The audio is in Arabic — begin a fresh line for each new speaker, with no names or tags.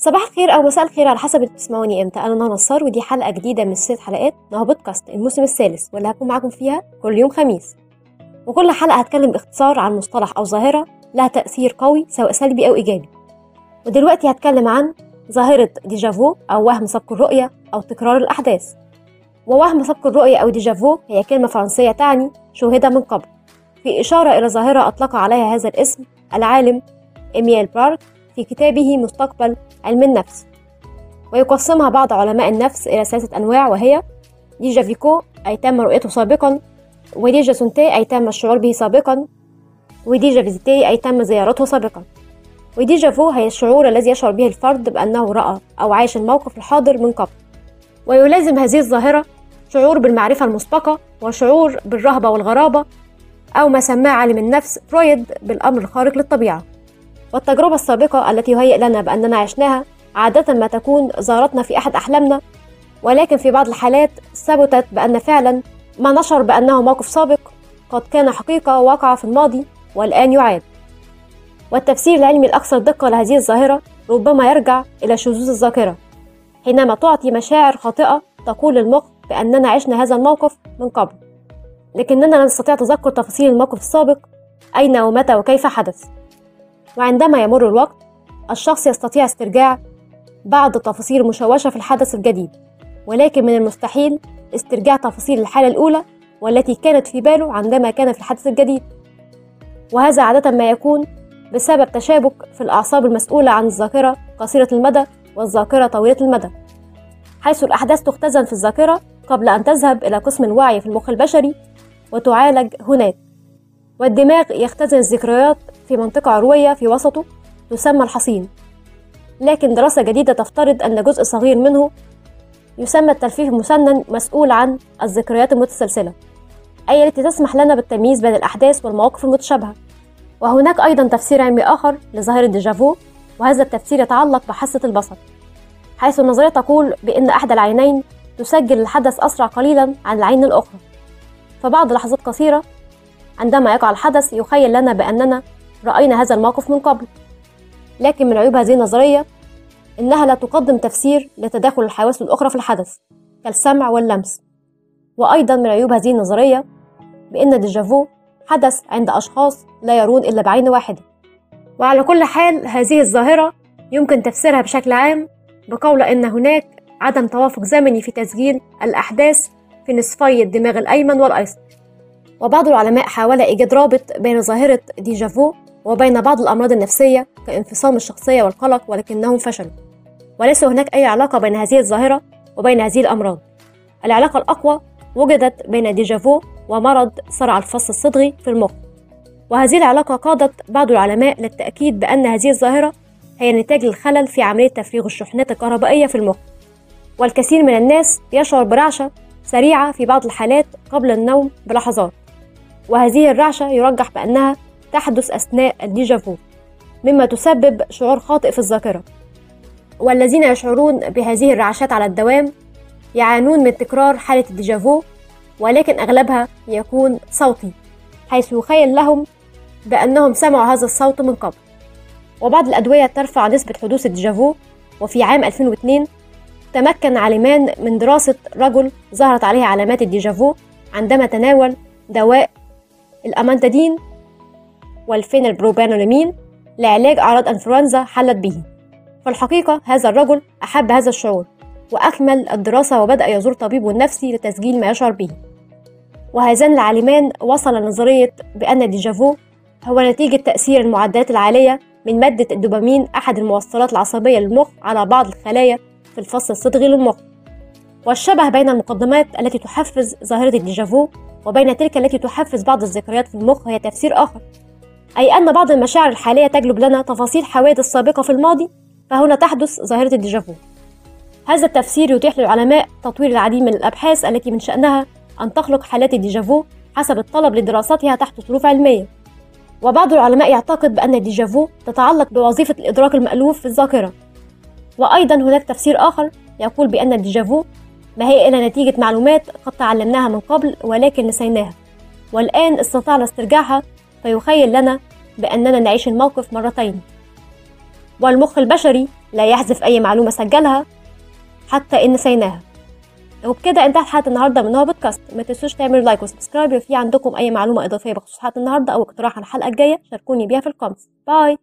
صباح الخير أو مساء الخير على حسب بتسمعوني إمتى. أنا نهى نصار ودي حلقة جديدة من ست حلقات نهى بودكاست الموسم الثالث واللي هكون معاكم فيها كل يوم خميس. وكل حلقة هتكلم باختصار عن مصطلح أو ظاهرة لها تأثير قوي سواء سلبي أو إيجابي. ودلوقتي هتكلم عن ظاهرة déjà vu أو وهم سبق الرؤية أو تكرار الأحداث. ووهم سبق الرؤية أو déjà vu هي كلمة فرنسية تعني شوهد من قبل. في إشارة إلى ظاهرة أطلق عليها هذا الاسم العالم إميل بواراك في كتابه مستقبل علم النفس ويقسمها بعض علماء النفس إلى ثلاثة أنواع وهي déjà vécu أي تم رؤيته سابقا و déjà senti أي تم الشعور به سابقا و déjà visité أي تم زيارته سابقا. و déjà vu هي الشعور الذي يشعر به الفرد بأنه رأى أو عاش الموقف الحاضر من قبل. ويلازم هذه الظاهرة شعور بالمعرفة المسبقة وشعور بالرهبة والغرابة أو ما سماه عالم النفس فرويد بالأمر الخارق للطبيعة. والتجربة السابقة التي يهيئ لنا بأننا عشناها عادة ما تكون زارتنا في أحد أحلامنا ولكن في بعض الحالات ثبتت بأن فعلا ما نشعر بأنه موقف سابق قد كان حقيقة وقع في الماضي والآن يعاد. والتفسير العلمي الأكثر دقة لهذه الظاهرة ربما يرجع إلى شذوذ الذاكرة حينما تعطي مشاعر خاطئة تقول للمخ بأننا عشنا هذا الموقف من قبل. لكننا لا نستطيع تذكر تفاصيل الموقف السابق أين ومتى وكيف حدث. وعندما يمر الوقت الشخص يستطيع استرجاع بعض التفاصيل المشوشة في الحدث الجديد ولكن من المستحيل استرجاع تفاصيل الحالة الأولى والتي كانت في باله عندما كان في الحدث الجديد. وهذا عادة ما يكون بسبب تشابك في الأعصاب المسؤولة عن الذاكرة قصيرة المدى والذاكرة طويلة المدى حيث الأحداث تختزن في الذاكرة قبل أن تذهب إلى قسم الوعي في المخ البشري وتعالج هناك. والدماغ يختزن الذكريات في منطقة عروية في وسطه تسمى الحصين. لكن دراسة جديدة تفترض أن جزء صغير منه يسمى التلفيف المسنن مسؤول عن الذكريات المتسلسلة أي التي تسمح لنا بالتمييز بين الأحداث والمواقف المتشابهة. وهناك أيضا تفسير علمي آخر لظاهرة ديجافو وهذا التفسير يتعلق بحاسة البصر حيث النظرية تقول بأن أحد العينين تسجل الحدث أسرع قليلا عن العين الأخرى. فبعد لحظات قصيرة عندما يقع الحدث يخيل لنا بأننا رأينا هذا الموقف من قبل. لكن من عيوب هذه النظرية إنها لا تقدم تفسير لتداخل الحواس الأخرى في الحدث كالسمع واللمس. وأيضا من عيوب هذه النظرية بأن ال déjà vu حدث عند أشخاص لا يرون إلا بعين واحدة. وعلى كل حال هذه الظاهرة يمكن تفسيرها بشكل عام بقول أن هناك عدم توافق زمني في تسجيل الأحداث في نصفي الدماغ الأيمن والأيسر. وبعض العلماء حاول إيجاد رابط بين ظاهرة déjà vu وبين بعض الأمراض النفسية كانفصام الشخصية والقلق ولكنهم فشلوا. وليس هناك أي علاقة بين هذه الظاهرة وبين هذه الأمراض. العلاقة الأقوى وجدت بين déjà vu ومرض صرع الفص الصدغي في المخ. وهذه العلاقة قادت بعض العلماء للتأكيد بأن هذه الظاهرة هي نتاج الخلل في عملية تفريغ الشحنات الكهربائية في المخ. والكثير من الناس يشعر برعشة سريعة في بعض الحالات قبل النوم بلحظات. وهذه الرعشة يرجح بأنها تحدث أثناء ال déjà vu مما تسبب شعور خاطئ في الذاكرة. والذين يشعرون بهذه الرعشات على الدوام يعانون من تكرار حالة ال déjà vu ولكن أغلبها يكون صوتي حيث يخيل لهم بأنهم سمعوا هذا الصوت من قبل. وبعض الأدوية ترفع نسبة حدوث ال déjà vu وفي عام 2002 تمكن عالمان من دراسة رجل ظهرت عليه علامات ال déjà vu عندما تناول دواء الأمانتادين والفينيل بروبانولامين لعلاج أعراض أنفلونزا حلت به. في الحقيقة هذا الرجل أحب هذا الشعور وأكمل الدراسة وبدأ يزور طبيبه النفسي لتسجيل ما يشعر به. وهذان العالمان وصل لنظرية بأن ال déjà vu هو نتيجة تأثير المعدلات العالية من مادة الدوبامين أحد الموصلات العصبية للمخ على بعض الخلايا في الفص الصدغي للمخ. والشبه بين المقدمات التي تحفز ظاهرة ال déjà vu وبين تلك التي تحفز بعض الذكريات في المخ هي تفسير آخر. أي أن بعض المشاعر الحالية تجلب لنا تفاصيل حوادث سابقة في الماضي فهنا تحدث ظاهرة ال déjà vu. هذا التفسير يتيح للعلماء تطوير العديد من الأبحاث التي من شأنها أن تخلق حالات ال déjà vu حسب الطلب لدراستها تحت ظروف علمية وبعض العلماء يعتقد بأن ال déjà vu تتعلق بوظيفة الإدراك المألوف في الذاكرة. وأيضا هناك تفسير آخر يقول بأن ال déjà vu ما هي إلا نتيجة معلومات قد تعلمناها من قبل ولكن نسيناها. والآن استطعنا استرجاعها فيخيل لنا بأننا نعيش الموقف مرتين. والمخ البشري لا يحذف أي معلومة سجلها حتى إن نسيناها. وبكده انتهت حلقة النهاردة من نهى بودكاست. ما تنسوش تعملوا like و subscribe لو في عندكم أي معلومة إضافية بخصوص حلقة النهاردة أو اقتراح على الحلقة الجاية شاركوني بيها في ال comments. bye!